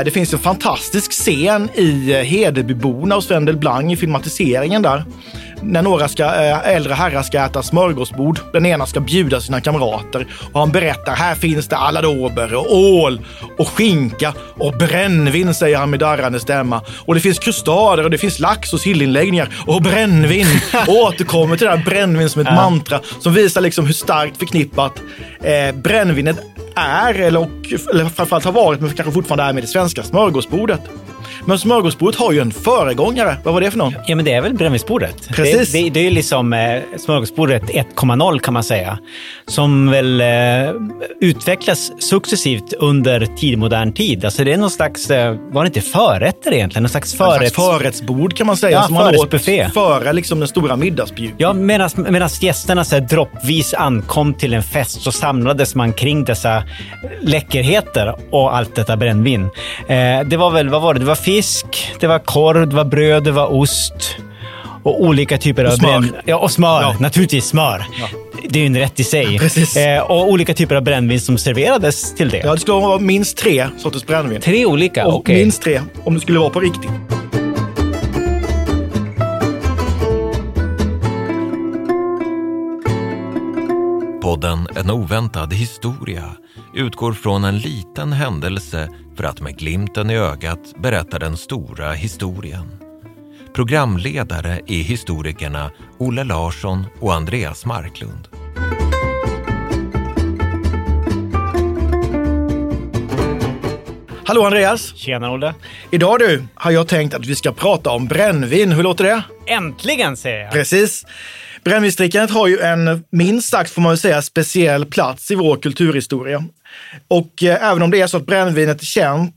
Eh, det finns en fantastisk scen i eh, Hedebyborna hos Wendel Blang i filmatiseringen där. När några ska, eh, äldre herrar ska äta smörgåsbord. Den ena ska bjuda sina kamrater och han berättar här finns det aladåber och ål och skinka och brännvin säger han med darrande stämma. Och det finns krustader och det finns lax och sillinläggningar och brännvin. Och återkommer till det här brännvin som ett mantra som visar liksom hur starkt förknippat eh, brännvinet är eller, och, eller framförallt har varit men kanske fortfarande är med det svenska smörgåsbordet. Men smörgåsbordet har ju en föregångare. Vad var det för någon? Ja, men det är väl brännvinsbordet. Precis. Det, det, det är ju liksom eh, smörgåsbordet 1.0 kan man säga. Som väl eh, utvecklas successivt under tidigmodern tid. Alltså det är någon slags, eh, var det inte förrätter egentligen? Någon slags En förrätt... slags förrättsbord kan man säga. Ja, som man åt före liksom den stora middagsbjudningen. Ja, medan gästerna så här, droppvis ankom till en fest så samlades man kring dessa läckerheter och allt detta brännvin. Eh, det var väl, vad var det? Det var fisk, det var korv, det var bröd, det var ost och olika typer av smör. bränn... Ja, och smör. Ja. Naturligtvis smör. Det är ju en rätt i sig. Precis. Eh, och olika typer av brännvin som serverades till det. Ja, det skulle vara minst tre sorters brännvin. Tre olika? Och Okej. minst tre om det skulle vara på riktigt. Podden En oväntad historia utgår från en liten händelse för att med glimten i ögat berätta den stora historien. Programledare är historikerna Olle Larsson och Andreas Marklund. Hallå Andreas! Tjena Olle. Idag du har jag tänkt att vi ska prata om brännvin. Hur låter det? Äntligen säger jag! Precis. Brännvinsdrickandet har ju en, minst sagt får man väl säga, speciell plats i vår kulturhistoria. Och eh, även om det är så att brännvinet är känt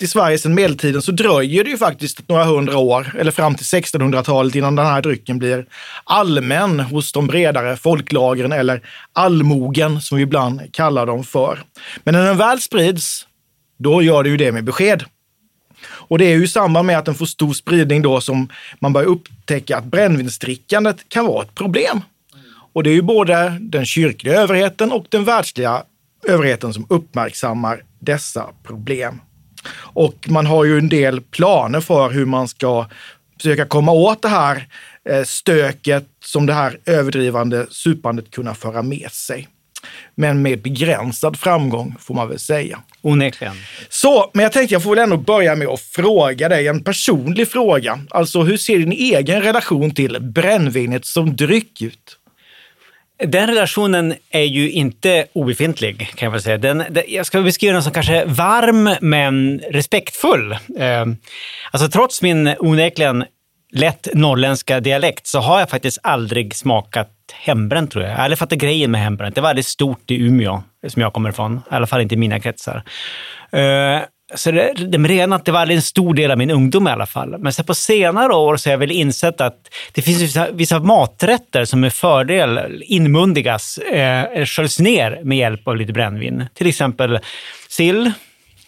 i Sverige sedan medeltiden så dröjer det ju faktiskt några hundra år, eller fram till 1600-talet, innan den här drycken blir allmän hos de bredare folklagren eller allmogen som vi ibland kallar dem för. Men när den väl sprids, då gör det ju det med besked. Och det är ju i samband med att den får stor spridning då som man börjar upptäcka att brännvinsdrickandet kan vara ett problem. Och det är ju både den kyrkliga överheten och den världsliga överheten som uppmärksammar dessa problem. Och man har ju en del planer för hur man ska försöka komma åt det här eh, stöket som det här överdrivande supandet kunna föra med sig. Men med begränsad framgång får man väl säga. Onekligen. Så, men jag tänkte jag får väl ändå börja med att fråga dig en personlig fråga. Alltså hur ser din egen relation till brännvinet som dryck ut? Den relationen är ju inte obefintlig, kan jag väl säga. Den, den, jag ska beskriva den som kanske varm, men respektfull. Eh, alltså trots min onekligen lätt norrländska dialekt så har jag faktiskt aldrig smakat hembränt, tror jag. Jag har aldrig fattat grejen med hembränt. Det var väldigt stort i Umeå, som jag kommer ifrån. I alla fall inte i mina kretsar. Eh, så det, det med att det var en stor del av min ungdom i alla fall. Men sen på senare år så har jag väl insett att det finns vissa, vissa maträtter som med fördel inmundigas, eh, sköljs ner med hjälp av lite brännvin. Till exempel sill,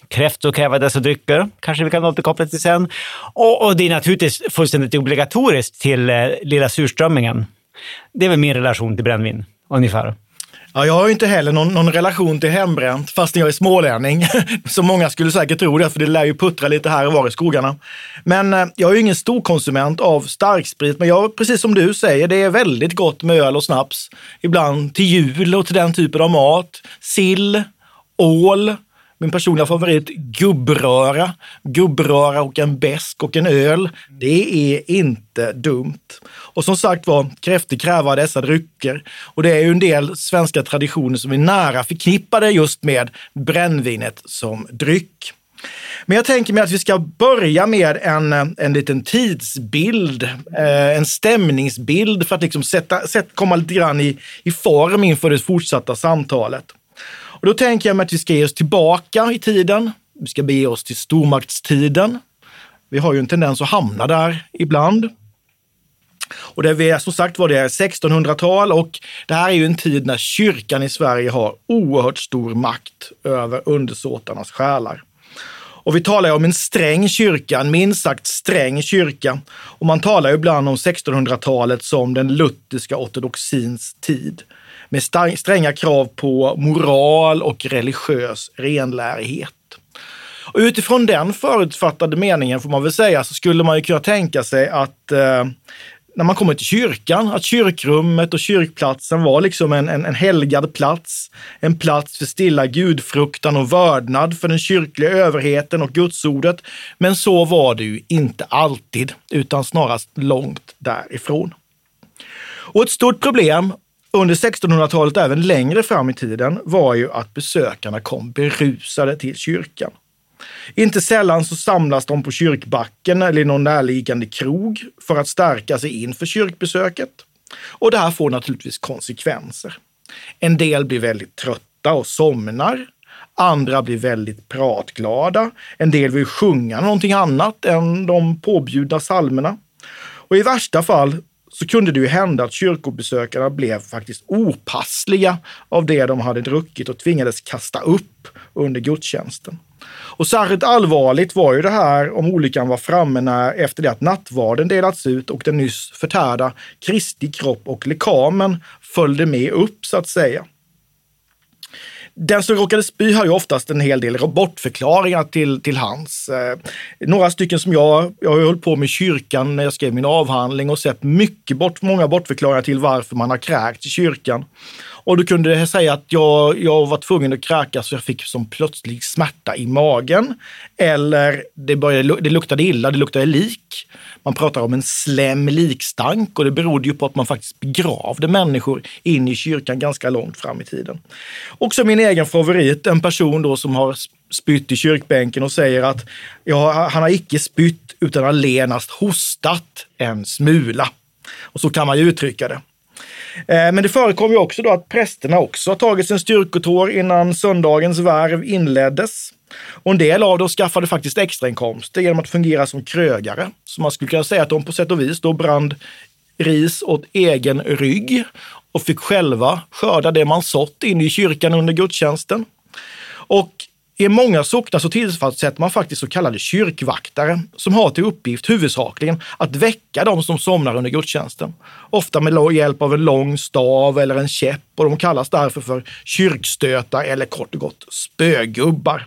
kräftor kräver dessa drycker, kanske vi kan återkoppla till sen. Och, och det är naturligtvis fullständigt obligatoriskt till eh, lilla surströmmingen. Det är väl min relation till brännvin, ungefär. Ja, jag har ju inte heller någon, någon relation till hembränt, fastän jag är smålänning. Som många skulle säkert tro det, för det lär ju puttra lite här och var i skogarna. Men eh, jag är ju ingen storkonsument av starksprit, men jag, precis som du säger, det är väldigt gott med öl och snaps. Ibland till jul och till den typen av mat. Sill, ål, min personliga favorit, gubbröra. Gubbröra och en besk och en öl. Det är inte dumt. Och som sagt var, kräftor kräver dessa drycker. Och det är ju en del svenska traditioner som är nära förknippade just med brännvinet som dryck. Men jag tänker mig att vi ska börja med en, en liten tidsbild, eh, en stämningsbild för att liksom sätta, sätta, komma lite grann i, i form inför det fortsatta samtalet. Och då tänker jag mig att vi ska ge oss tillbaka i tiden. Vi ska bege oss till stormaktstiden. Vi har ju en tendens att hamna där ibland. Och det är som sagt var det är 1600-tal och det här är ju en tid när kyrkan i Sverige har oerhört stor makt över undersåtarnas själar. Och vi talar om en sträng kyrka, en minst sagt sträng kyrka. Och man talar ibland om 1600-talet som den lutherska ortodoxins tid. Med stränga krav på moral och religiös renlärighet. Och utifrån den förutfattade meningen får man väl säga så skulle man ju kunna tänka sig att eh, när man kommer till kyrkan, att kyrkrummet och kyrkplatsen var liksom en, en, en helgad plats. En plats för stilla gudfruktan och vördnad för den kyrkliga överheten och gudsordet. Men så var det ju inte alltid, utan snarast långt därifrån. Och ett stort problem under 1600-talet, även längre fram i tiden, var ju att besökarna kom berusade till kyrkan. Inte sällan så samlas de på kyrkbacken eller i någon närliggande krog för att stärka sig inför kyrkbesöket. Och det här får naturligtvis konsekvenser. En del blir väldigt trötta och somnar. Andra blir väldigt pratglada. En del vill sjunga någonting annat än de påbjudna salmerna. Och i värsta fall så kunde det ju hända att kyrkobesökarna blev faktiskt opassliga av det de hade druckit och tvingades kasta upp under gudstjänsten. Och särskilt allvarligt var ju det här om olyckan var framme när, efter det att nattvarden delats ut och den nyss förtärda Kristi kropp och lekamen följde med upp så att säga. Den som råkade spy har ju oftast en hel del bortförklaringar till, till hans. Eh, några stycken som jag, jag har hållit på med i kyrkan när jag skrev min avhandling och sett mycket bort, många bortförklaringar till varför man har kräkt i kyrkan. Och då kunde jag säga att jag, jag var tvungen att kräka så jag fick som plötslig smärta i magen. Eller det, började, det luktade illa, det luktade lik. Man pratar om en slem likstank och det berodde ju på att man faktiskt begravde människor in i kyrkan ganska långt fram i tiden. Också min egen favorit, en person då som har spytt i kyrkbänken och säger att ja, han har icke spytt utan allenast hostat en smula. Och så kan man ju uttrycka det. Eh, men det förekom ju också då att prästerna också har tagit sin styrkotår innan söndagens värv inleddes. Och en del av dem skaffade faktiskt extrainkomster genom att fungera som krögare. Så man skulle kunna säga att de på sätt och vis då brand ris åt egen rygg och fick själva skörda det man sått in i kyrkan under gudstjänsten. Och i många socknar så tillsätter man faktiskt så kallade kyrkvaktare som har till uppgift huvudsakligen att väcka de som somnar under gudstjänsten. Ofta med hjälp av en lång stav eller en käpp och de kallas därför för kyrkstötar eller kort och gott spögubbar.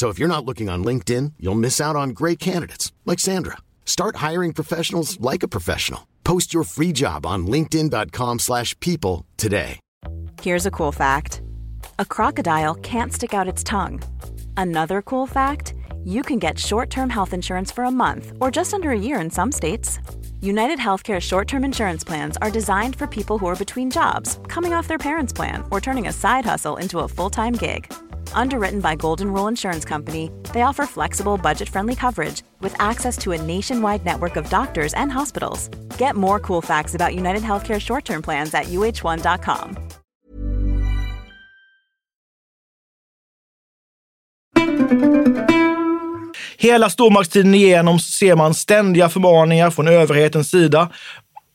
So if you're not looking on LinkedIn, you'll miss out on great candidates like Sandra. Start hiring professionals like a professional. Post your free job on linkedin.com/people today. Here's a cool fact. A crocodile can't stick out its tongue. Another cool fact, you can get short-term health insurance for a month or just under a year in some states. United Healthcare short-term insurance plans are designed for people who are between jobs, coming off their parents' plan, or turning a side hustle into a full-time gig. Underwritten by Golden Rule Insurance Company, they offer flexible, budget friendly coverage with access to a nationwide network of doctors and hospitals. Get more cool facts about United Healthcare short term plans at uh1.com. Hela stormaktstiden igenom ser man ständiga förmaningar från överhetens sida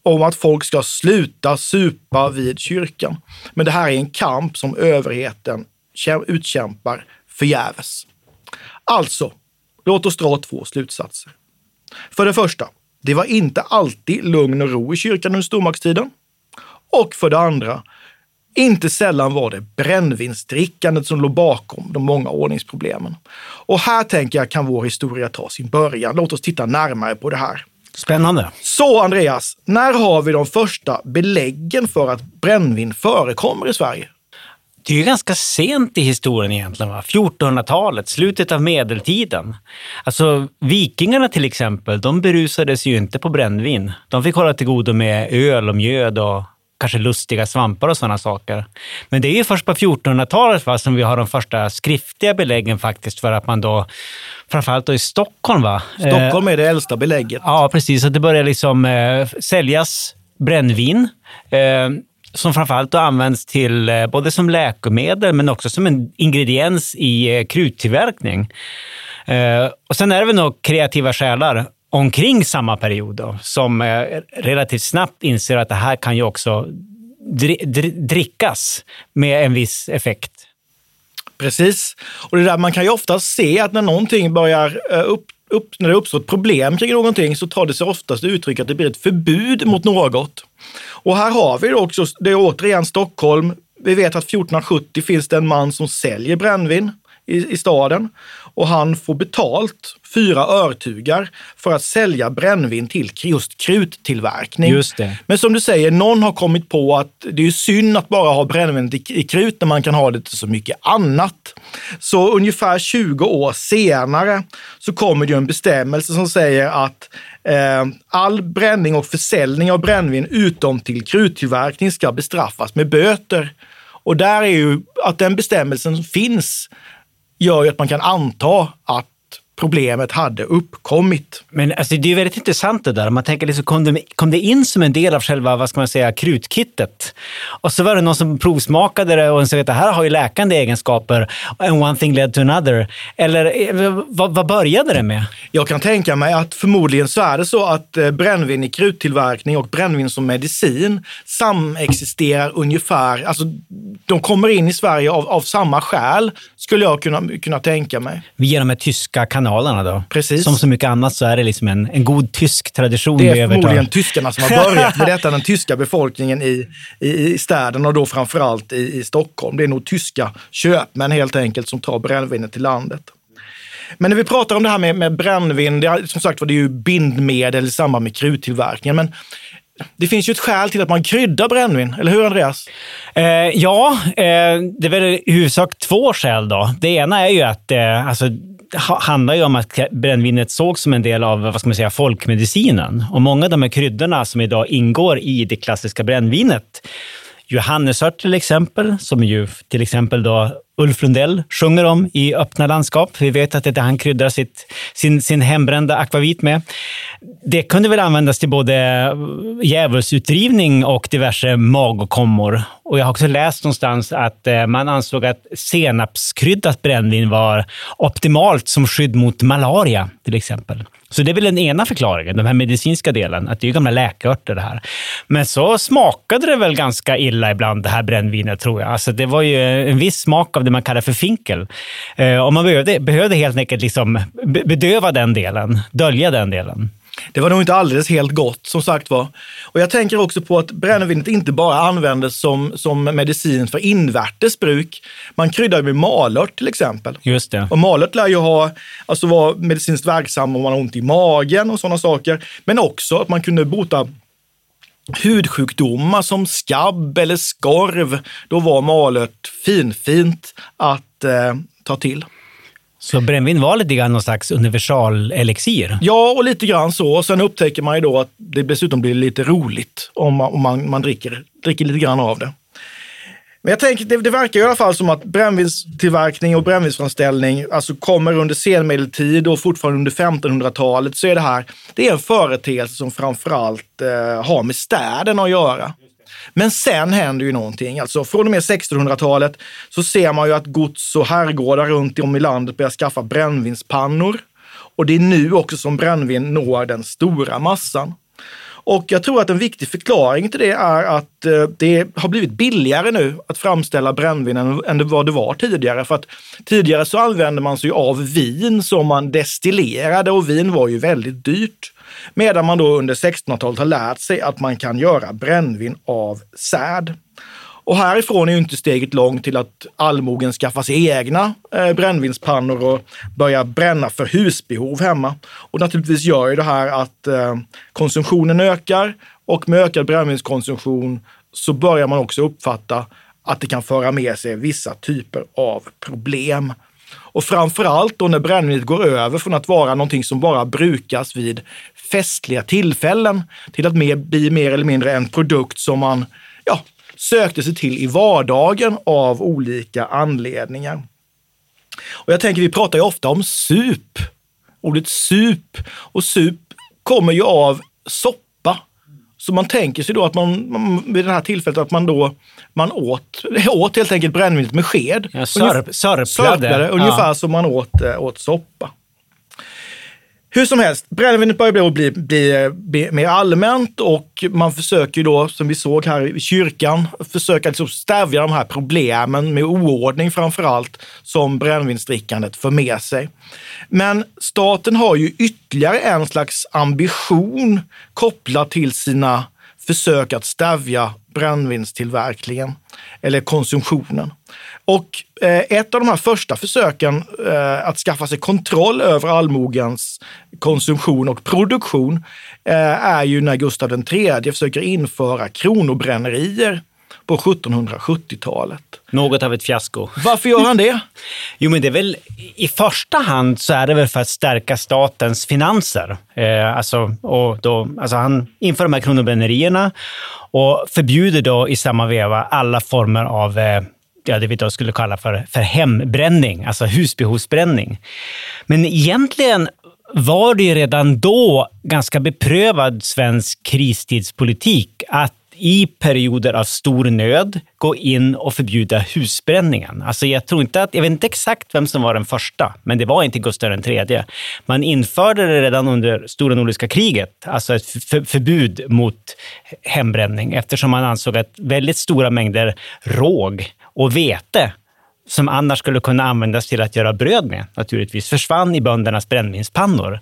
om att folk ska sluta supa vid kyrkan. Men det här är en kamp som överheten utkämpar förgäves. Alltså, låt oss dra två slutsatser. För det första, det var inte alltid lugn och ro i kyrkan under stormaktstiden. Och för det andra, inte sällan var det brännvinsdrickandet som låg bakom de många ordningsproblemen. Och här tänker jag kan vår historia ta sin början. Låt oss titta närmare på det här. Spännande. Så Andreas, när har vi de första beläggen för att brännvin förekommer i Sverige? Det är ju ganska sent i historien egentligen. Va? 1400-talet, slutet av medeltiden. Alltså vikingarna till exempel, de berusades ju inte på brännvin. De fick hålla till godo med öl och mjöd och kanske lustiga svampar och sådana saker. Men det är ju först på 1400-talet som vi har de första skriftliga beläggen faktiskt för att man då, framförallt då i Stockholm va? Stockholm är det äldsta belägget. Ja, precis. Att det börjar liksom eh, säljas brännvin. Eh, som framförallt då används till eh, både som läkemedel men också som en ingrediens i eh, kruttillverkning. Eh, och sen är det väl nog kreativa själar omkring samma period då, som relativt snabbt inser att det här kan ju också drickas med en viss effekt. Precis. Och det där, man kan ju ofta se att när någonting börjar upp, upp, när det uppstår ett problem kring någonting så tar det sig oftast uttryck att det blir ett förbud mot något. Och här har vi också, det är återigen Stockholm. Vi vet att 1470 finns det en man som säljer brännvin i, i staden och han får betalt fyra örtugar för att sälja brännvin till just kruttillverkning. Just det. Men som du säger, någon har kommit på att det är synd att bara ha brännvin i, krut när man kan ha det till så mycket annat. Så ungefär 20 år senare så kommer det en bestämmelse som säger att eh, all bränning och försäljning av brännvin utom till kruttillverkning ska bestraffas med böter. Och där är ju att den bestämmelsen finns gör ju att man kan anta att problemet hade uppkommit. Men alltså, det är väldigt intressant det där. Man tänker, liksom, kom, det, kom det in som en del av själva vad ska man säga, krutkittet? Och så var det någon som provsmakade det och sa att det här har ju läkande egenskaper. And one thing led to another. Eller eh, vad, vad började det med? Jag kan tänka mig att förmodligen så är det så att eh, brännvin i kruttillverkning och brännvin som medicin samexisterar ungefär, alltså de kommer in i Sverige av, av samma skäl, skulle jag kunna, kunna tänka mig. De här tyska kanalerna kanalerna då. Precis. Som så mycket annat så är det liksom en, en god tysk tradition Det är förmodligen tyskarna som har börjat med detta, den tyska befolkningen i, i, i städerna och då framförallt i, i Stockholm. Det är nog tyska köpmän helt enkelt som tar brännvinet till landet. Men när vi pratar om det här med, med brännvin, det är, som sagt var det är ju bindmedel i samband med kruttillverkningen. Men det finns ju ett skäl till att man kryddar brännvin, eller hur Andreas? Eh, ja, eh, det är väl i huvudsak två skäl. Då. Det ena är ju att eh, alltså, handlar ju om att brännvinet sågs som en del av vad ska man säga, folkmedicinen. Och många av de här kryddorna som idag ingår i det klassiska brännvinet, johannesört till exempel, som ju till exempel då Ulf Lundell sjunger om i Öppna landskap. Vi vet att det är det han kryddar sitt, sin, sin hembrända akvavit med. Det kunde väl användas till både djävulsutdrivning och diverse magåkommor. Och jag har också läst någonstans att eh, man ansåg att senapskryddat brännvin var optimalt som skydd mot malaria, till exempel. Så det är väl den ena förklaringen, den här medicinska delen, att det är gamla läkörter det här. Men så smakade det väl ganska illa ibland, det här brännvinet, tror jag. Alltså det var ju en viss smak av det man kallar för finkel. Eh, och man behövde, behövde helt enkelt liksom bedöva den delen, dölja den delen. Det var nog inte alldeles helt gott, som sagt var. Och jag tänker också på att brännvinet inte bara användes som, som medicin för invärtes bruk. Man kryddar med malört till exempel. Just det. Och malört lär ju ha, alltså vara medicinskt verksam om man har ont i magen och sådana saker. Men också att man kunde bota hudsjukdomar som skabb eller skorv. Då var malört finfint att eh, ta till. Så brännvin var lite grann någon slags universalelixir? Ja, och lite grann så. Och sen upptäcker man ju då att det dessutom blir lite roligt om man, om man, man dricker, dricker lite grann av det. Men jag tänker, det, det verkar i alla fall som att brännvinstillverkning och brännvinsframställning alltså kommer under senmedeltid och fortfarande under 1500-talet så är det här det är en företeelse som framförallt eh, har med städerna att göra. Men sen händer ju någonting. Alltså från och med 1600-talet så ser man ju att gods och herrgårdar runt om i landet börjar skaffa brännvinspannor. Och det är nu också som brännvin når den stora massan. Och jag tror att en viktig förklaring till det är att eh, det har blivit billigare nu att framställa brännvin än vad det var tidigare. För att tidigare så använde man sig av vin som man destillerade och vin var ju väldigt dyrt. Medan man då under 1600-talet har lärt sig att man kan göra brännvin av säd. Och härifrån är ju inte steget långt till att allmogen skaffar sig egna eh, brännvinspannor och börjar bränna för husbehov hemma. Och naturligtvis gör ju det här att eh, konsumtionen ökar och med ökad brännvinskonsumtion så börjar man också uppfatta att det kan föra med sig vissa typer av problem. Och framför allt då när brännvinet går över från att vara någonting som bara brukas vid festliga tillfällen till att bli mer eller mindre en produkt som man ja, sökte sig till i vardagen av olika anledningar. Och jag tänker, vi pratar ju ofta om sup. Ordet sup och sup kommer ju av soppa. Så man tänker sig då att man, man vid det här tillfället att man då man åt, åt helt enkelt brännvinet med sked. Ja, sörp, sörplade. sörplade ungefär som man åt, äh, åt soppa. Hur som helst, brännvinet börjar bli, bli, eh, bli, mer allmänt och man försöker ju då, som vi såg här i kyrkan, försöka liksom stävja de här problemen med oordning framför allt som brännvinsdrickandet för med sig. Men staten har ju ytterligare en slags ambition kopplat till sina försök att stävja brännvinstillverkningen eller konsumtionen. Och eh, ett av de här första försöken eh, att skaffa sig kontroll över allmogens konsumtion och produktion eh, är ju när Gustav III försöker införa kronobrännerier på 1770-talet. Något av ett fiasko. Varför gör han det? jo, men det är väl i första hand så är det väl för att stärka statens finanser. Eh, alltså, och då, alltså han inför de här kronobrännierierna och förbjuder då i samma veva alla former av eh, ja, det vi då skulle kalla för, för hembränning, alltså husbehovsbränning. Men egentligen var det ju redan då ganska beprövad svensk kristidspolitik att i perioder av stor nöd gå in och förbjuda husbränningen. Alltså jag tror inte att, jag vet inte exakt vem som var den första, men det var inte Gustav III. Man införde det redan under stora nordiska kriget, alltså ett förbud mot hembränning, eftersom man ansåg att väldigt stora mängder råg och vete som annars skulle kunna användas till att göra bröd med, naturligtvis, försvann i böndernas brännvinspannor.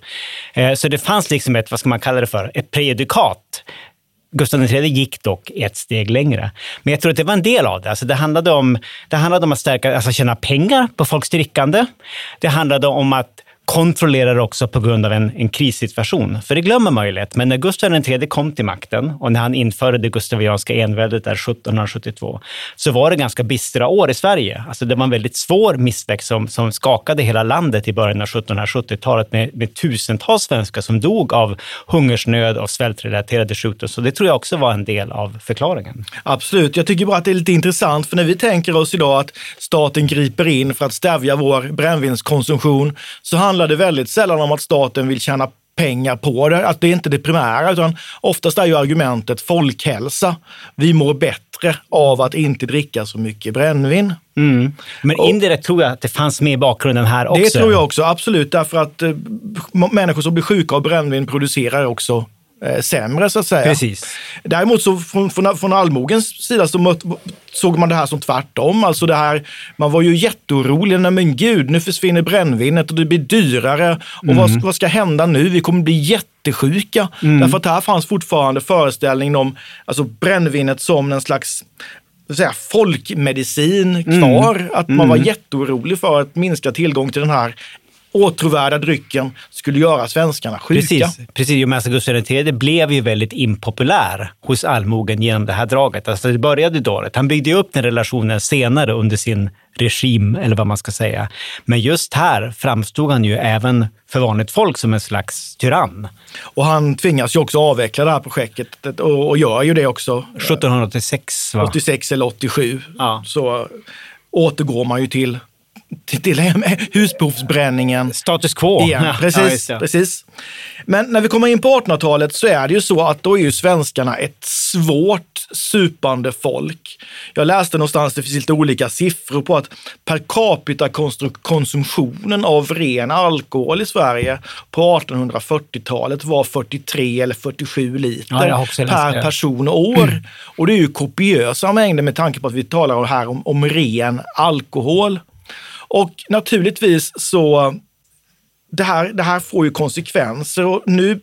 Eh, så det fanns liksom ett, vad ska man kalla det för, ett prejudikat Gustav III gick dock ett steg längre. Men jag tror att det var en del av det. Alltså det, handlade om, det handlade om att stärka, alltså tjäna pengar på folks drickande. Det handlade om att kontrollerar också på grund av en, en krissituation. För det glömmer man ju lätt. Men när Gustav III kom till makten och när han införde det gustavianska enväldet där 1772, så var det ganska bistra år i Sverige. Alltså det var en väldigt svår missväxt som, som skakade hela landet i början av 1770-talet med, med tusentals svenskar som dog av hungersnöd och svältrelaterade sjukdomar. Så det tror jag också var en del av förklaringen. Absolut. Jag tycker bara att det är lite intressant, för när vi tänker oss idag att staten griper in för att stävja vår brännvinskonsumtion, så handlar det väldigt sällan om att staten vill tjäna pengar på det, att det är inte det primära, utan oftast är ju argumentet folkhälsa. Vi mår bättre av att inte dricka så mycket brännvin. Mm. Men indirekt tror jag att det fanns med i bakgrunden här också. Det tror jag också, absolut, därför att eh, människor som blir sjuka av brännvin producerar också eh, sämre så att säga. Precis. Däremot så från, från, från allmogens sida så mött, såg man det här som tvärtom. Alltså det här, man var ju jätteorolig. Nej men gud, nu försvinner brännvinet och det blir dyrare. Och mm. vad, vad ska hända nu? Vi kommer bli jättesjuka. Mm. Därför att här fanns fortfarande föreställningen om alltså brännvinet som en slags säga, folkmedicin kvar. Mm. Att man var mm. jätteorolig för att minska tillgång till den här åtråvärda drycken skulle göra svenskarna sjuka. Precis, precis. Och Gustav III blev ju väldigt impopulär hos allmogen genom det här draget. Alltså det började dåligt. Han byggde upp den relationen senare under sin regim, eller vad man ska säga. Men just här framstod han ju även för vanligt folk som en slags tyrann. Och han tvingas ju också avveckla det här projektet och, och gör ju det också. 1786 va? 86 eller 87. Ja. Så återgår man ju till till husbehovsbränningen. Status quo. Igen. Ja, Precis, ja, precis. Men när vi kommer in på 1800-talet så är det ju så att då är ju svenskarna ett svårt supande folk. Jag läste någonstans, det finns lite olika siffror på att per capita konsumtionen av ren alkohol i Sverige på 1840-talet var 43 eller 47 liter Ja, per person och år. Och det är ju kopiösa mängder med tanke på att vi talar här om, om ren alkohol. Och naturligtvis så det här, det här får ju konsekvenser och nu,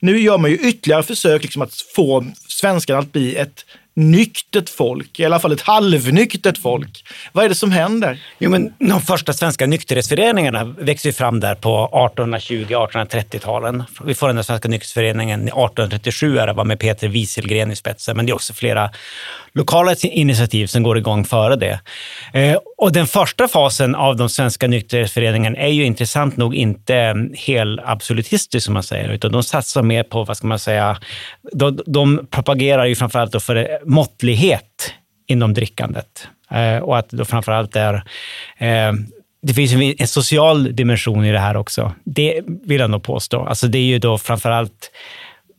nu gör man ju ytterligare försök liksom att få svenskarna att bli ett nyktert folk, i alla fall ett halvnyktert folk. Vad är det som händer? Jo, men de första svenska nykterhetsföreningarna växer fram där på 1820-1830-talen. Vi får den där svenska nykterhetsföreningen 1837, det var med Peter Wieselgren i spetsen, men det är också flera lokala initiativ som går igång före det. Eh, och den första fasen av de svenska nykterhetsföreningarna är ju intressant nog inte eh, helt absolutistisk som man säger, utan de satsar mer på, vad ska man säga, de, de propagerar ju framförallt för eh, måttlighet inom drickandet. Och att då framförallt är det finns en social dimension i det här också. Det vill jag nog påstå. Alltså det är ju då framförallt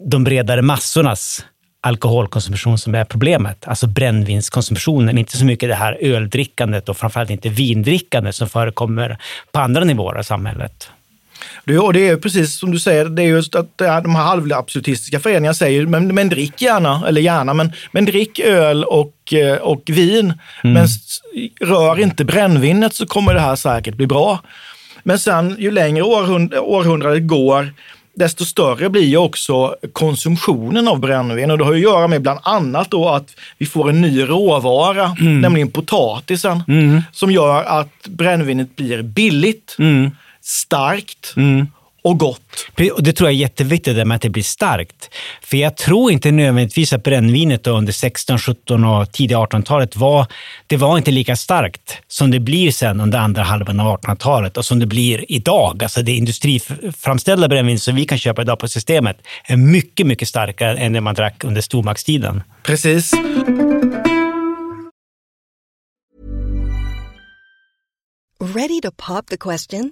de bredare massornas alkoholkonsumtion som är problemet. Alltså brännvinskonsumtionen, inte så mycket det här öldrickandet och framförallt inte vindrickandet som förekommer på andra nivåer av samhället. Det, och det är precis som du säger, det är just att de här halvabsolutistiska föreningarna säger, men, men drick gärna, eller gärna, men, men drick öl och, eh, och vin. Mm. Men rör inte brännvinet så kommer det här säkert bli bra. Men sen ju längre århund århundradet går, desto större blir ju också konsumtionen av brännvin. Och det har att göra med bland annat då att vi får en ny råvara, mm. nämligen potatisen, mm. som gör att brännvinet blir billigt. Mm starkt mm. Och gott. Och det tror jag är jätteviktigt, det med att det blir starkt. För jag tror inte nödvändigtvis att brännvinet under 16, 17 och tidiga 1800-talet var, det var inte lika starkt som det blir sen under andra halvan av 1800-talet och som det blir idag. Alltså det industriframställda brännvin som vi kan köpa idag på systemet är mycket, mycket starkare än det man drack under stormaktstiden. Precis. Ready to pop the question?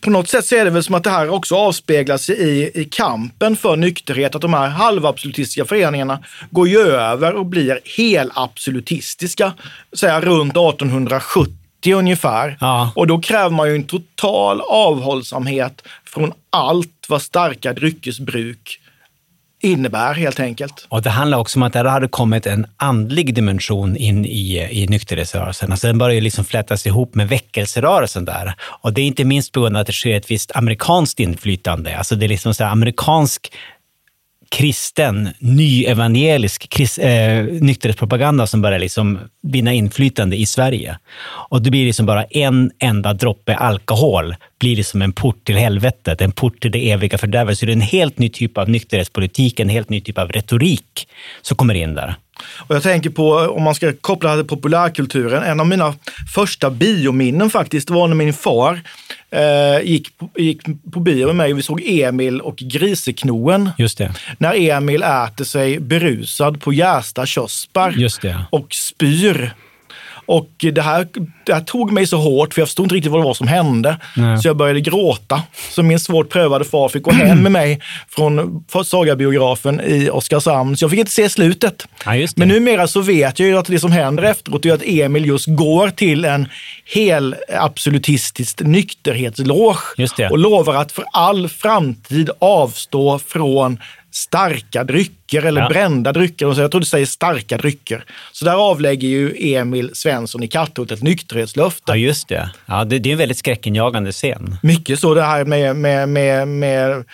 På något sätt så är det väl som att det här också avspeglas i, i kampen för nykterhet, att de här halvabsolutistiska föreningarna går ju över och blir helabsolutistiska, säga runt 1870 ungefär. Ja. Och då kräver man ju en total avhållsamhet från allt vad starka dryckesbruk innebär helt enkelt. Och det handlar också om att det hade kommit en andlig dimension in i, i nykterhetsrörelsen. Alltså den börjar liksom flätas ihop med väckelserörelsen där. Och det är inte minst på grund av att det sker ett visst amerikanskt inflytande. Alltså det är liksom så amerikansk kristen, nyevangelisk krist, eh, nykterhetspropaganda som börjar liksom vinna inflytande i Sverige. Och det blir liksom bara en enda droppe alkohol blir liksom en port till helvetet, en port till det eviga fördärvet. Så det är en helt ny typ av nykterhetspolitik, en helt ny typ av retorik som kommer in där. Och jag tänker på, om man ska koppla det till populärkulturen, en av mina första biominnen faktiskt var när min far eh, gick, gick på bio med mig och vi såg Emil och Griseknoen. Just det. När Emil äter sig berusad på jästa körsbär och spyr. Och det här, det här tog mig så hårt, för jag förstod inte riktigt vad det var som hände. Nej. Så jag började gråta. Så min svårt prövade far fick gå hem med mig från Sagabiografen i Oskarshamn. Så jag fick inte se slutet. Ja. Men numera så vet jag ju att det som händer efteråt är att Emil just går till en hel absolutistisk det. och lovar att för all framtid avstå från starka drycker eller Ja. brända drycker. Så jag tror du säger starka drycker. Så där avlägger ju Emil Svensson i Katthult ett nykterhetslöfte. Ja, just det. Ja, det, det är en väldigt skräckinjagande scen. Mycket så det här med, med, med, med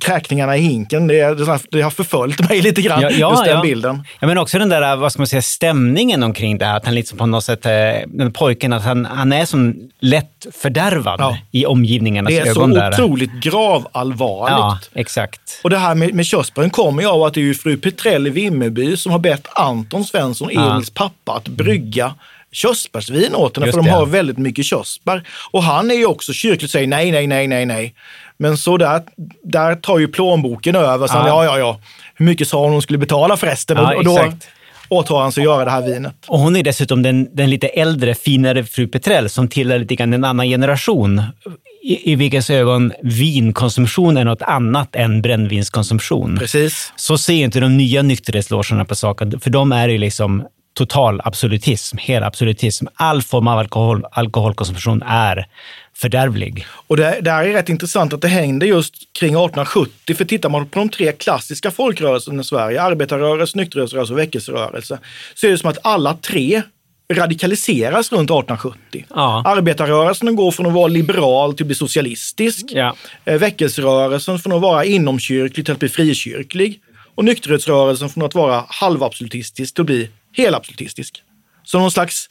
kräkningarna i hinken. Det, det, har förföljt mig lite grann, Ja, ja, just den ja. bilden. Ja, men också den där, vad ska man säga, stämningen omkring det här. Att han liksom på något sätt, eh, den pojken, att han, han är som lätt fördärvad Ja. i omgivningarnas Det är så ögon. där. otroligt gravallvarligt. Ja, exakt. Och det här med, med körsbären kommer ju av att det är ju fru Petrell i Vimmerby som har bett Anton Svensson, Ja. Emils pappa, att brygga körsbärsvin åt henne, Just för de det. har väldigt mycket körsbär. Och han är ju också kyrkligt och säger nej, nej, nej, nej, nej. Men så där, där tar ju plånboken över. Så han, Ja. ja, ja, ja. Hur mycket sa hon hon skulle betala förresten? Ja, och, och då exakt. åtar han sig att göra det här vinet. Och hon är dessutom den, den lite äldre, finare fru Petrell som tillhör lite grann en annan generation. I, i vilkas ögon vinkonsumtion är något annat än brännvinskonsumtion. Precis. Så ser inte de nya nykterhetslogerna på saken, för de är ju liksom total absolutism, hel absolutism. All form av alkohol, alkoholkonsumtion är fördärvlig. Och det, det här är rätt intressant att det hängde just kring 1870. För tittar man på de tre klassiska folkrörelserna i Sverige, arbetarrörelse, nykterhetsrörelse och väckelserörelse, så är det som att alla tre radikaliseras runt 1870. Ja. Arbetarrörelsen går från att vara liberal till att bli socialistisk. Ja. Eh, Väckelserörelsen från att vara inomkyrklig till att bli frikyrklig. Och nykterhetsrörelsen från att vara halvabsolutistisk till att bli helabsolutistisk. Så någon slags...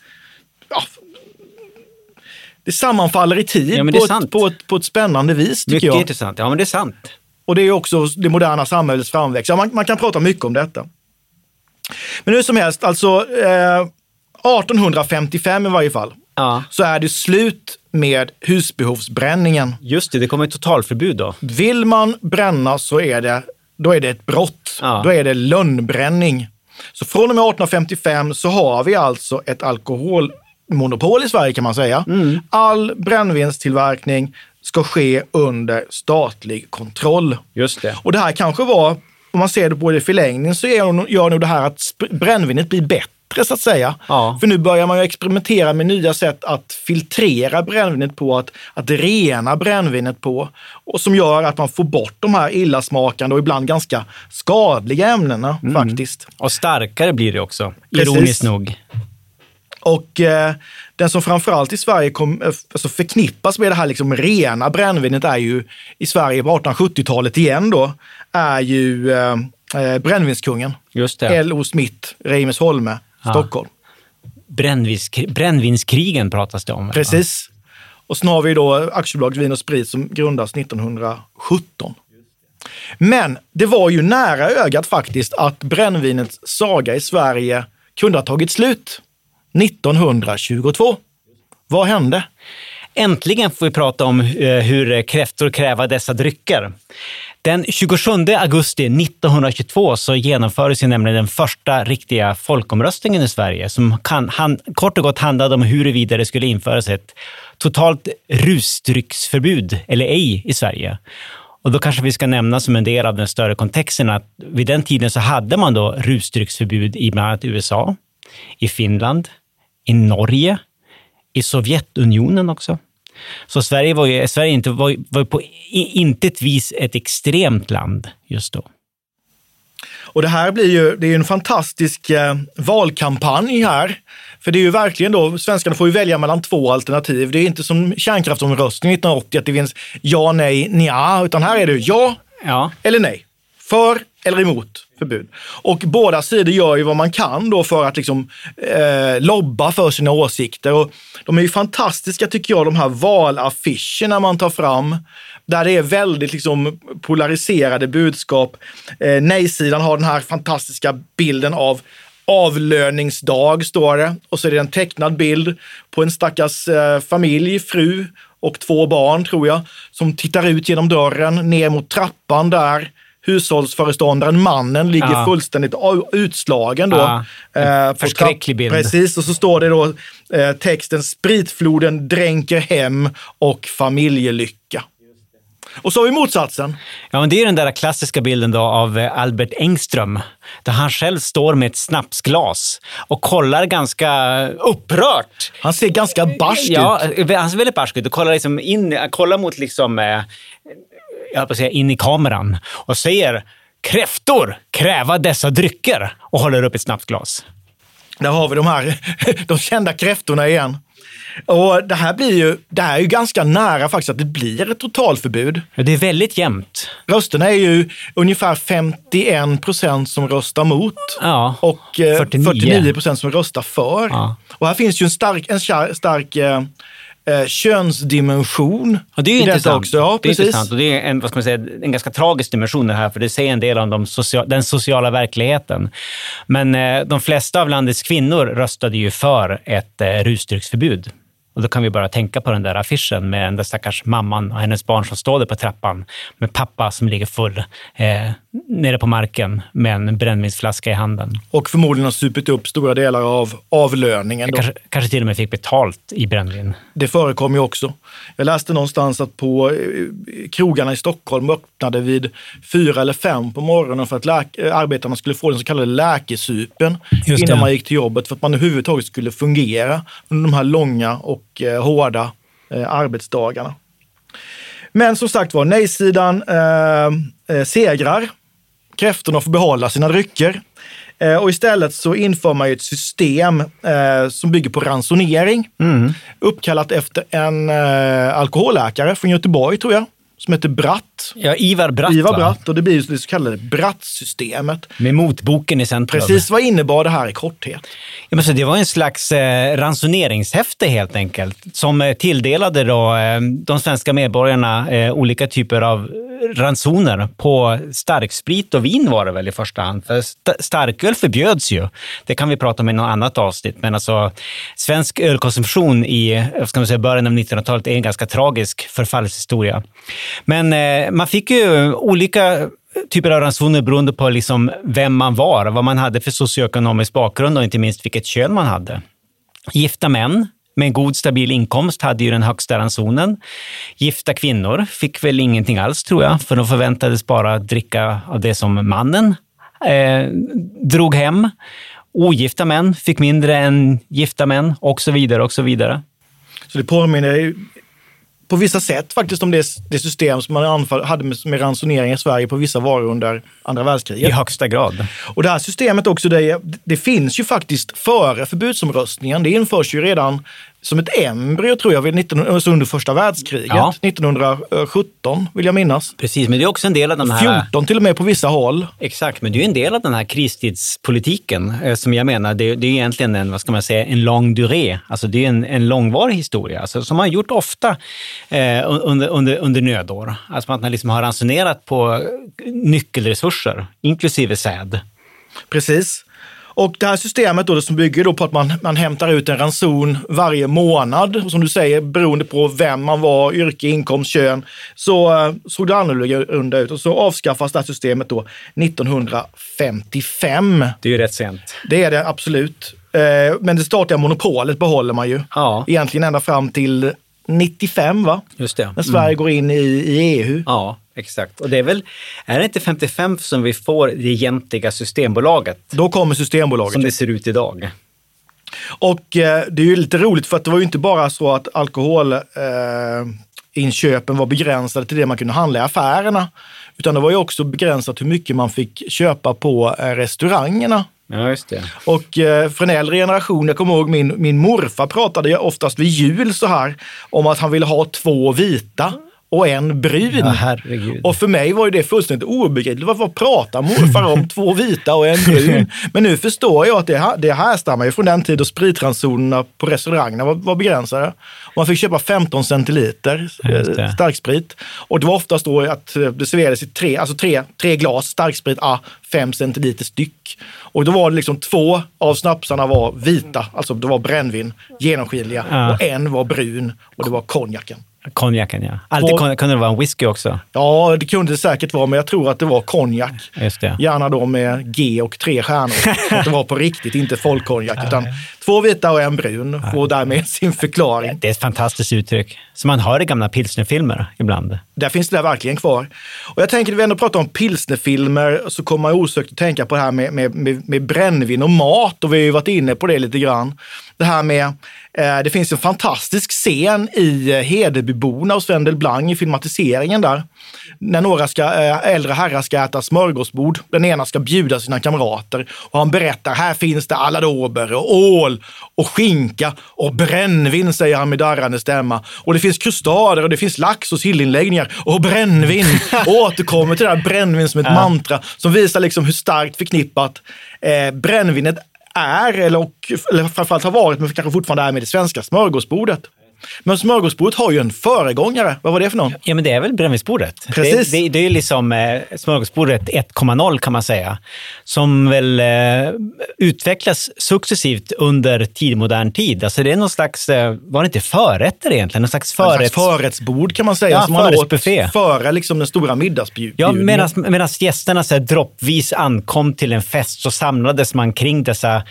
Ja, det sammanfaller i tid Ja, på, ett, på, ett, på ett spännande vis, tycker Mycket jag. intressant. Ja, men det är sant. Och det är också det moderna samhällets framväxt. Ja, man, man kan prata mycket om detta. Men hur som helst, alltså eh, 1855 i varje fall, Ja. så är det slut med husbehovsbränningen. Just det, det kommer ett totalförbud då. Vill man bränna så är det, då är det ett brott. Ja. Då är det lönnbränning. Så från och med 1855 så har vi alltså ett alkoholmonopol i Sverige kan man säga. All brännvinstillverkning ska ske under statlig kontroll. Just det. Och det här kanske var, om man ser det på det i förlängning, så gör, nog det här att brännvinet blir bättre så att säga. Ja. För nu börjar man ju experimentera med nya sätt att filtrera brännvinet på, att, att rena brännvinet på. Och som gör att man får bort de här illasmakande och ibland ganska skadliga ämnena faktiskt. Och starkare blir det också, Precis. ironiskt nog. Och eh, den som framförallt i Sverige kom, eh, alltså förknippas med det här liksom rena brännvinet är ju i Sverige på 1870-talet igen då, är ju eh, eh, brännvinskungen. Just det. L.O. Smith, Stockholm. Brännvinskri- brännvinskrigen pratas det om. Precis. Och sen har vi då Aktiebolaget Vin och Sprit som grundas 1917. Men det var ju nära ögat faktiskt att brännvinets saga i Sverige kunde ha tagit slut 1922. Vad hände? Äntligen får vi prata om eh, hur eh, kräftor kräva dessa drycker. Den 27 augusti 1922 så genomfördes ju nämligen den första riktiga folkomröstningen i Sverige som kan, han, kort och gott handlade om huruvida det skulle införas ett totalt rusdrycksförbud eller ej i Sverige. Och då kanske vi ska nämna som en del av den större kontexten att vid den tiden så hade man då rusdrycksförbud i bland annat USA, i Finland, i Norge, i Sovjetunionen också. Så Sverige var ju, Sverige inte, var, var på intet vis ett extremt land just då. Och det här blir ju, det är en fantastisk eh, valkampanj här. För det är ju verkligen då, svenskarna får ju välja mellan två alternativ. Det är inte som kärnkraftsomröstningen 1980 att det finns ja, nej, nja, utan här är det ja Ja, eller nej. För eller emot förbud. Och båda sidor gör ju vad man kan då för att liksom, eh, lobba för sina åsikter. Och de är ju fantastiska tycker jag, de här valaffischerna man tar fram där det är väldigt liksom, polariserade budskap. Eh, Nej-sidan har den här fantastiska bilden av avlöningsdag, står det. Och så är det en tecknad bild på en stackars eh, familj, fru och två barn, tror jag, som tittar ut genom dörren ner mot trappan där hushållsföreståndaren, mannen, ligger Ja. fullständigt utslagen då. Ja, Eh, förskräcklig bild. Precis, och så står det då eh, texten spritfloden dränker hem och familjelycka. Och så har vi motsatsen. Ja, men det är den där klassiska bilden då av eh, Albert Engström, där han själv står med ett snapsglas och kollar ganska upprört. Han ser ganska barsk Ja, ut. han ser väldigt barsk ut och kollar, liksom in, kollar mot liksom, eh, jag på säga in i kameran och säger kräftor kräva dessa drycker och håller upp ett snapsglas. Där har vi de här de kända kräftorna igen. Och det här blir ju, det här är ju ganska nära faktiskt att det blir ett totalförbud. Det är väldigt jämnt. Rösterna är ju ungefär 51 procent som röstar mot Ja, och eh, 49. 49 procent som röstar för. Ja. Och här finns ju en stark, en stark eh, könsdimension Och det är intressant. också. Ja, det är intressant och det är en, vad ska man säga, en ganska tragisk dimension det här, för det säger en del om de socia- den sociala verkligheten. Men eh, de flesta av landets kvinnor röstade ju för ett eh, rusdrycksförbud. Och då kan vi bara tänka på den där affischen med den där stackars mamman och hennes barn som står där på trappan med pappa som ligger full eh, nere på marken med en brännvinsflaska i handen. Och förmodligen har supit upp stora delar av avlöningen. Kanske, kanske till och med fick betalt i brännvin. Det förekommer ju också. Jag läste någonstans att på eh, krogarna i Stockholm öppnade vid fyra eller fem på morgonen för att eh, arbetarna skulle få den så kallade läkesupen innan man gick till jobbet för att man överhuvudtaget skulle fungera under de här långa och eh, hårda arbetsdagarna. Men som sagt var, nej-sidan eh, segrar. Kräftorna får behålla sina drycker. Eh, och istället så inför man ju ett system eh, som bygger på ransonering. Uppkallat efter en eh, alkoholläkare från Göteborg, tror jag, som heter Bratt. Ja, Ivar Bratt, Ivar va? Bratt. Och det blir ju det så kallade Bratt-systemet. Med motboken i centrum. Precis vad innebar det här i korthet? Ja, men så det var en slags eh, ransoneringshäfte helt enkelt, som eh, tilldelade då, eh, de svenska medborgarna eh, olika typer av ransoner på starksprit och vin var det väl i första hand. För st- starköl förbjöds ju. Det kan vi prata om i något annat avsnitt, men alltså svensk ölkonsumtion i eh, ska man säga, början av 1900-talet är en ganska tragisk förfallshistoria. Men eh, man fick ju olika typer av ransoner beroende på liksom vem man var, vad man hade för socioekonomisk bakgrund och inte minst vilket kön man hade. Gifta män med en god stabil inkomst hade ju den högsta ransonen. Gifta kvinnor fick väl ingenting alls tror jag, för de förväntades bara dricka av det som mannen eh, drog hem. Ogifta män fick mindre än gifta män och så vidare och så vidare. Så det påminner ju på vissa sätt faktiskt om det, det system som man hade med, med ransonering i Sverige på vissa varor under andra I världskriget. högsta grad. Och det här systemet också, det, det finns ju faktiskt före förbudsomröstningen. Det införs ju redan som ett embryo tror jag, vid 19, alltså under första världskriget. Ja. 1917 vill jag minnas. Precis, men det är också en del av den här... 14 till och med på vissa håll. Exakt, men det är en del av den här kristidspolitiken eh, som jag menar, det, det är egentligen en, vad ska man säga, en lång duré. Alltså det är en, en långvarig historia, alltså, som man gjort ofta eh, under, under, under nödår. Alltså att man liksom har ransonerat på nyckelresurser, inklusive säd. Precis. Och det här systemet då, det som bygger då på att man, man hämtar ut en ranson varje månad. Och som du säger, beroende på vem man var, yrke, inkomst, kön, så eh, såg det annorlunda ut. Och så avskaffas det här systemet då 1955. Det är ju rätt sent. Det är det absolut. Eh, Men det statliga monopolet behåller man ju. Ja. Egentligen ända fram till 95, va? Just det. När Sverige går in i, i EU. Ja, exakt. Och det är väl, är det inte 55 som vi får det egentliga Systembolaget? Då kommer Systembolaget. Som det ser ut idag. Och eh, det är ju lite roligt för att det var ju inte bara så att alkoholinköpen eh, var begränsade till det man kunde handla i affärerna. Utan det var ju också begränsat hur mycket man fick köpa på eh, restaurangerna. Ja, just det. Och eh, för en äldre generation, jag kommer ihåg min, min morfar pratade oftast vid jul så här om att han ville ha två vita och en brun. Ja. Och för mig var det fullständigt obegripligt. Vad, pratar morfar om? Två vita och en brun. Men nu förstår jag att det, här- det härstammar ju från den tid då spritransonerna på restaurangerna var, var begränsade. Man fick köpa 15 centiliter eh, starksprit. Och det var oftast då att eh, det serverades i tre, alltså tre, tre glas starksprit, ah, fem centiliter styck. Och då var det liksom två av snapsarna var vita, alltså det var brännvin, genomskinliga. Ja. Och en var brun och det var konjaken. Konjaken, ja. Alltid Och- kunde det vara en whisky också. Ja, det kunde det säkert vara, men jag tror att det var konjak. Just det. Gärna då med G och tre stjärnor. Att det var på riktigt, inte folkkonjak. Utan två vita och en brun och därmed sin förklaring. Det är ett fantastiskt uttryck som man hör i gamla pilsnerfilmer ibland. Där finns det där verkligen kvar. Och jag tänker, när vi ändå pratar om pilsnerfilmer, så kommer jag osökt att tänka på det här med, med, med, med brännvin och mat. Och vi har ju varit inne på det lite grann. Det här med, det finns en fantastisk scen i eh, Hedebyborna och Sven Delblanc i filmatiseringen där. När några ska, eh, äldre herrar ska äta smörgåsbord. Den ena ska bjuda sina kamrater och han berättar, här finns det aladåber och ål och skinka och brännvin, säger han med darrande stämma. Och det finns krustader och det finns lax och sillinläggningar och brännvin. Och återkommer till det här brännvin som ett mantra som visar liksom hur starkt förknippat eh, brännvinet är, eller, och, eller framförallt har varit, men kanske fortfarande är med det svenska smörgåsbordet. Men smörgåsbordet har ju en föregångare. Vad var det för någon? Ja, men det är väl brännvinsbordet. Precis. Det, det, det är ju liksom eh, smörgåsbordet 1,0 kan man säga. Som väl eh, utvecklas successivt under tidigmodern tid. Alltså det är någon slags, eh, var det inte förrätter egentligen? Någon slags En slags förrätt... förrättsbord kan man säga, Ja, som man åt före liksom den stora middagsbjudningen. Ja, medan gästerna så här, droppvis ankom till en fest så samlades man kring dessa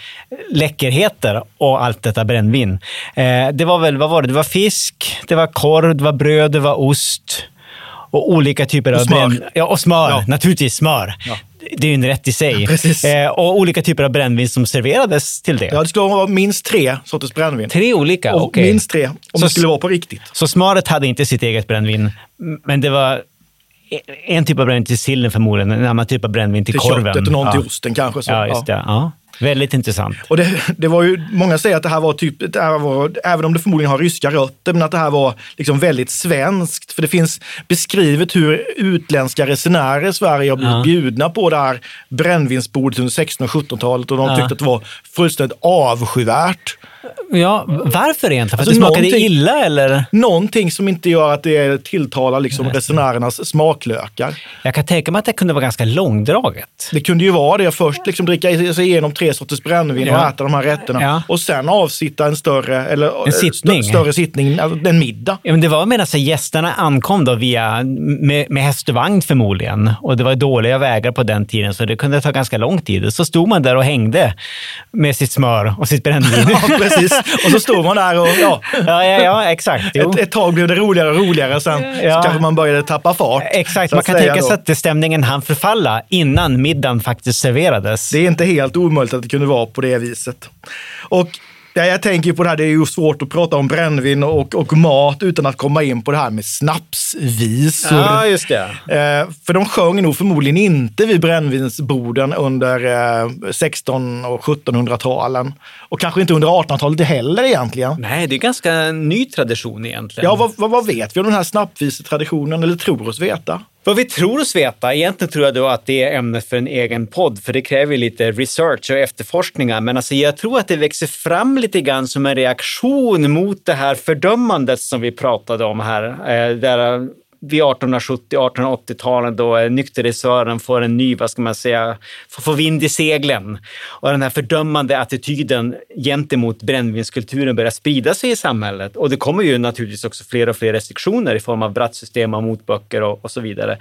läckerheter och allt detta brännvin. Eh, det var väl, vad var det? Det var fisk, det var korv, det var bröd, det var ost och olika typer Och av smör. bränn... Ja, och smör. Ja. Naturligtvis smör. Det är ju en rätt i sig. precis. Eh, och olika typer av brännvin som serverades till det. Ja, det skulle vara minst tre sorters brännvin. Tre olika? Och okej. Minst tre, om Så- det skulle vara på riktigt. Så smöret hade inte sitt eget brännvin, men det var en typ av brännvin till sillen förmodligen, en annan typ av brännvin till, Till korven. köttet och någon ja. till osten kanske. Så. Ja, just det. Ja. Väldigt intressant. Och det, det var ju, många säger att det här var typ, det här var, även om det förmodligen har ryska rötter, men att det här var liksom väldigt svenskt. För det finns beskrivet hur utländska resenärer i Sverige har blivit Ja. bjudna på det här brännvinsbordet under 1600 och 1700-talet och de Ja. tyckte att det var fullständigt avskyvärt. Ja, varför egentligen? För Alltså, att det smakade någonting- illa eller? Någonting som inte gör att det tilltalar liksom resenärernas smaklökar. Jag kan tänka mig att det kunde vara ganska långdraget. Det kunde ju vara det. Först liksom dricka sig igenom tre sorters brännvin Ja. och äta de här rätterna. Ja. Och sen avsitta en större, eller, En sittning. st- större sittning, alltså en middag. Ja, men det var medan gästerna ankom då via, med, med häst och vagn förmodligen. Och det var dåliga vägar på den tiden, så det kunde ta ganska lång tid. Så stod man där och hängde med sitt smör och sitt brännvin. Ja, precis. Och så står man där och ja, ja, ja, ja, exakt. Jo. ett, ett tag blev det roligare och roligare. Sen Ja. kanske man började tappa fart. Exakt, man kan tänka sig att stämningen hann förfalla innan middagen faktiskt serverades. Det är inte helt omöjligt att det kunde vara på det viset. Och ja, jag tänker på det här, det är ju svårt att prata om brännvin och, och mat utan att komma in på det här med snapsvisor. Ja, just det. Eh, för de sjöng nog förmodligen inte vid brännvinsborden under eh, 16 och 1700-talen. Och kanske inte under 1800-talet heller egentligen. Nej, det är ganska ny tradition egentligen. Ja, vad, vad, vad vet vi om den här snappvisetraditionen eller tror oss veta? Vad vi tror oss veta, egentligen tror jag då att det är ämnet för en egen podd, för det kräver ju lite research och efterforskningar. Men alltså jag tror att det växer fram lite grann som en reaktion mot det här fördömandet som vi pratade om här. Eh, där vid 1870-1880-talen då eh, nykterhetsrörelsen får en ny, vad ska man säga, får, får vind i seglen. Och den här fördömande attityden gentemot brännvinskulturen börjar sprida sig i samhället. Och det kommer ju naturligtvis också fler och fler restriktioner i form av brattsystem och motböcker och, och så vidare.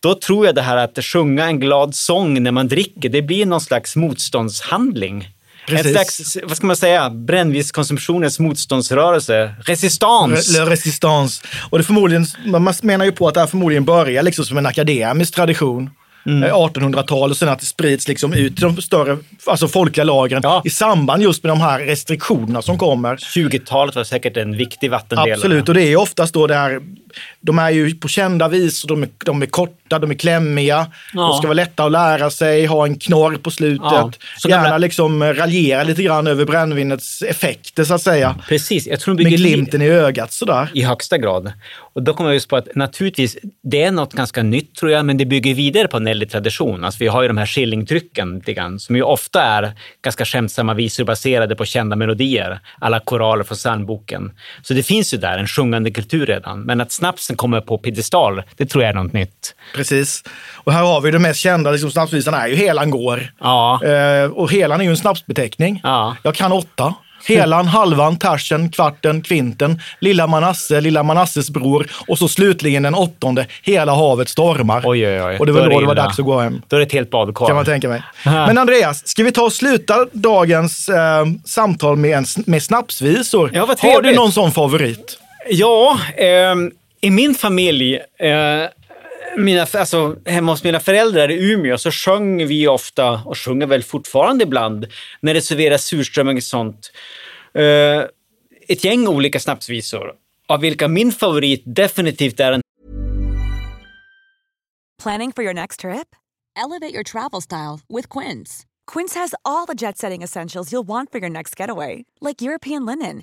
Då tror jag det här att sjunga en glad sång när man dricker, det blir någon slags motståndshandling. Precis. En slags, vad ska man säga, brännvinskonsumtionens motståndsrörelse. Resistans. Le resistance. Och det förmodligen, man menar ju på att det här förmodligen börjar liksom som en akademisk tradition. Mm. eh, 1800-tal och sen att det sprids liksom ut till de större alltså folkliga lagren Ja. i samband just med de här restriktionerna som kommer. 20-talet var säkert en viktig vattendel. Absolut, och det är oftast då det här De är ju på kända vis, de är, de är korta, de är klämmiga. Ja. De ska vara lätta att lära sig, ha en knorr på slutet. Ja. Så Gärna gamla- liksom raljera lite grann över brännvinets effekter så att säga. Precis, jag tror de Med bygger liv glimten i ögat sådär. i högsta grad. Och då kommer jag just på att naturligtvis, det är något ganska nytt tror jag, men det bygger vidare på en äldre tradition. Alltså vi har ju de här skillingtrycken lite grann, som ju ofta är ganska skämtsamma visor baserade på kända melodier, alla koraler från psalmboken. Så det finns ju där en sjungande kultur redan, men att snapsen kommer på piedestal, det tror jag är något nytt. Precis. Och här har vi den mest kända liksom, snapsvisan är ju Helan går. Ja, Eh, och Helan är ju en snapsbeteckning. Ja. Jag kan åtta. Helan, halvan, tersen, kvarten, kvinten, lilla Manasse, lilla Manasses bror och så slutligen den åttonde, hela havet stormar. Oj, oj, oj. Och det var Då då det var dags att gå hem. då är det ett helt badkar. Kan man tänka mig. Men Andreas, ska vi ta och sluta dagens eh, samtal med, en, med snapsvisor? Ja, Har du någon sån favorit? Ja, ehm, i min familj, eh, mina, alltså, hemma hos mina föräldrar i Umeå så sjöng vi ofta, och sjunger väl fortfarande ibland, när det serveras surströmming och sånt, eh, ett gäng olika snapsvisor. Av vilka min favorit definitivt är en Planning for your next trip? Elevate your travel style with Quince. Quince has all the jet setting essentials you'll want for your next getaway, like European linen,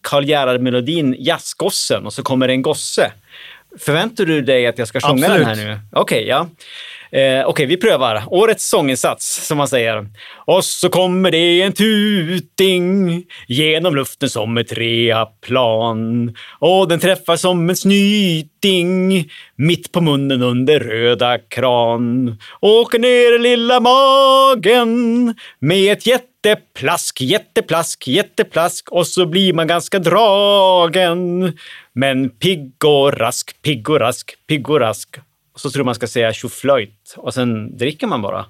Karl Gerhard-melodin Jazzgossen och så kommer det en gosse. Förväntar du dig att jag ska sjunga Absolut. den här nu? Okej, ja. Eh, Okej, vi prövar. Årets sånginsats, som man säger. Och så kommer det en tuting genom luften som ett reaplan. Och den träffar som en snyting mitt på munnen under röda kran. Åker ner i lilla magen med ett jätteplask, jätteplask, jätteplask och så blir man ganska dragen. Men pigg och rask, pigg och rask, pigg och rask. Och så tror man ska säga tjoflöjt och sen dricker man bara.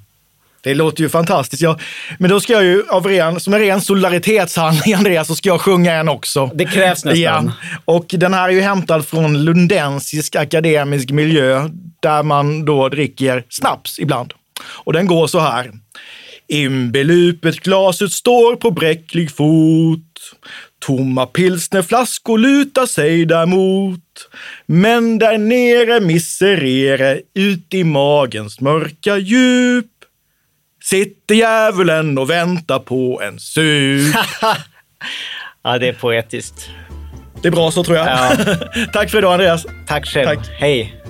Det låter ju fantastiskt. Jag, men då ska jag ju, av ren, som en ren solidaritetshandling, Andreas, så ska jag sjunga en också. Det krävs nästan. Ja. Och den här är ju hämtad från lundensisk akademisk miljö, där man då dricker snaps ibland. Och den går så här. Inbelupet glaset står på bräcklig fot. Tomma pilsnerflaskor lutar sig däremot. Men där nere miserere ut i magens mörka djup sitter djävulen och väntar på en sup. Ja, det är poetiskt. Det är bra så tror jag. Ja. Tack för idag Andreas. Tack själv. Tack. Hej.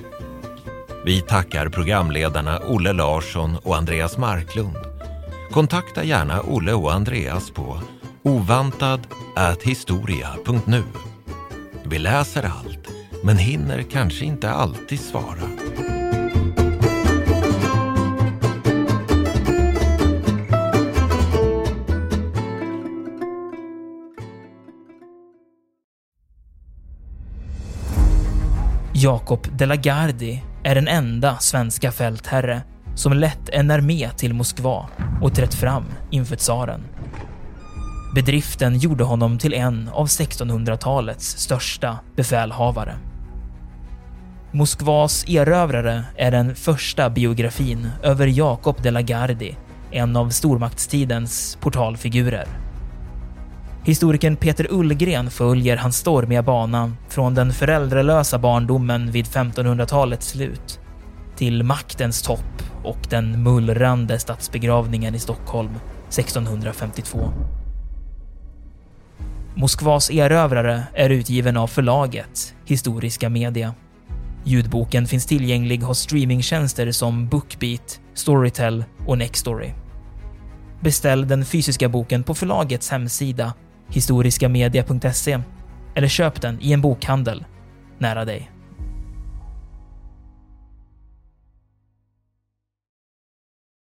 Vi tackar programledarna Olle Larsson och Andreas Marklund. Kontakta gärna Olle och Andreas på ovantad@historia.nu. Vi läser allt, men hinner kanske inte alltid svara. Jakob de la Gardie är den enda svenska fältherre som lett en armé till Moskva och trätt fram inför tsaren. Bedriften gjorde honom till en av 1600-talets största befälhavare. Moskvas erövrare är den första biografin över Jakob de la Gardie, en av stormaktstidens portalfigurer. Historikern Peter Ullgren följer hans stormiga bana från den föräldralösa barndomen vid 1500-talets slut till maktens topp och den mullrande statsbegravningen i Stockholm 1652. Moskvas erövrare är utgiven av förlaget Historiska Media. Ljudboken finns tillgänglig hos streamingtjänster som Bookbeat, Storytel och Nextory. Beställ den fysiska boken på förlagets hemsida historiskamedia.se eller köp den i en bokhandel nära dig.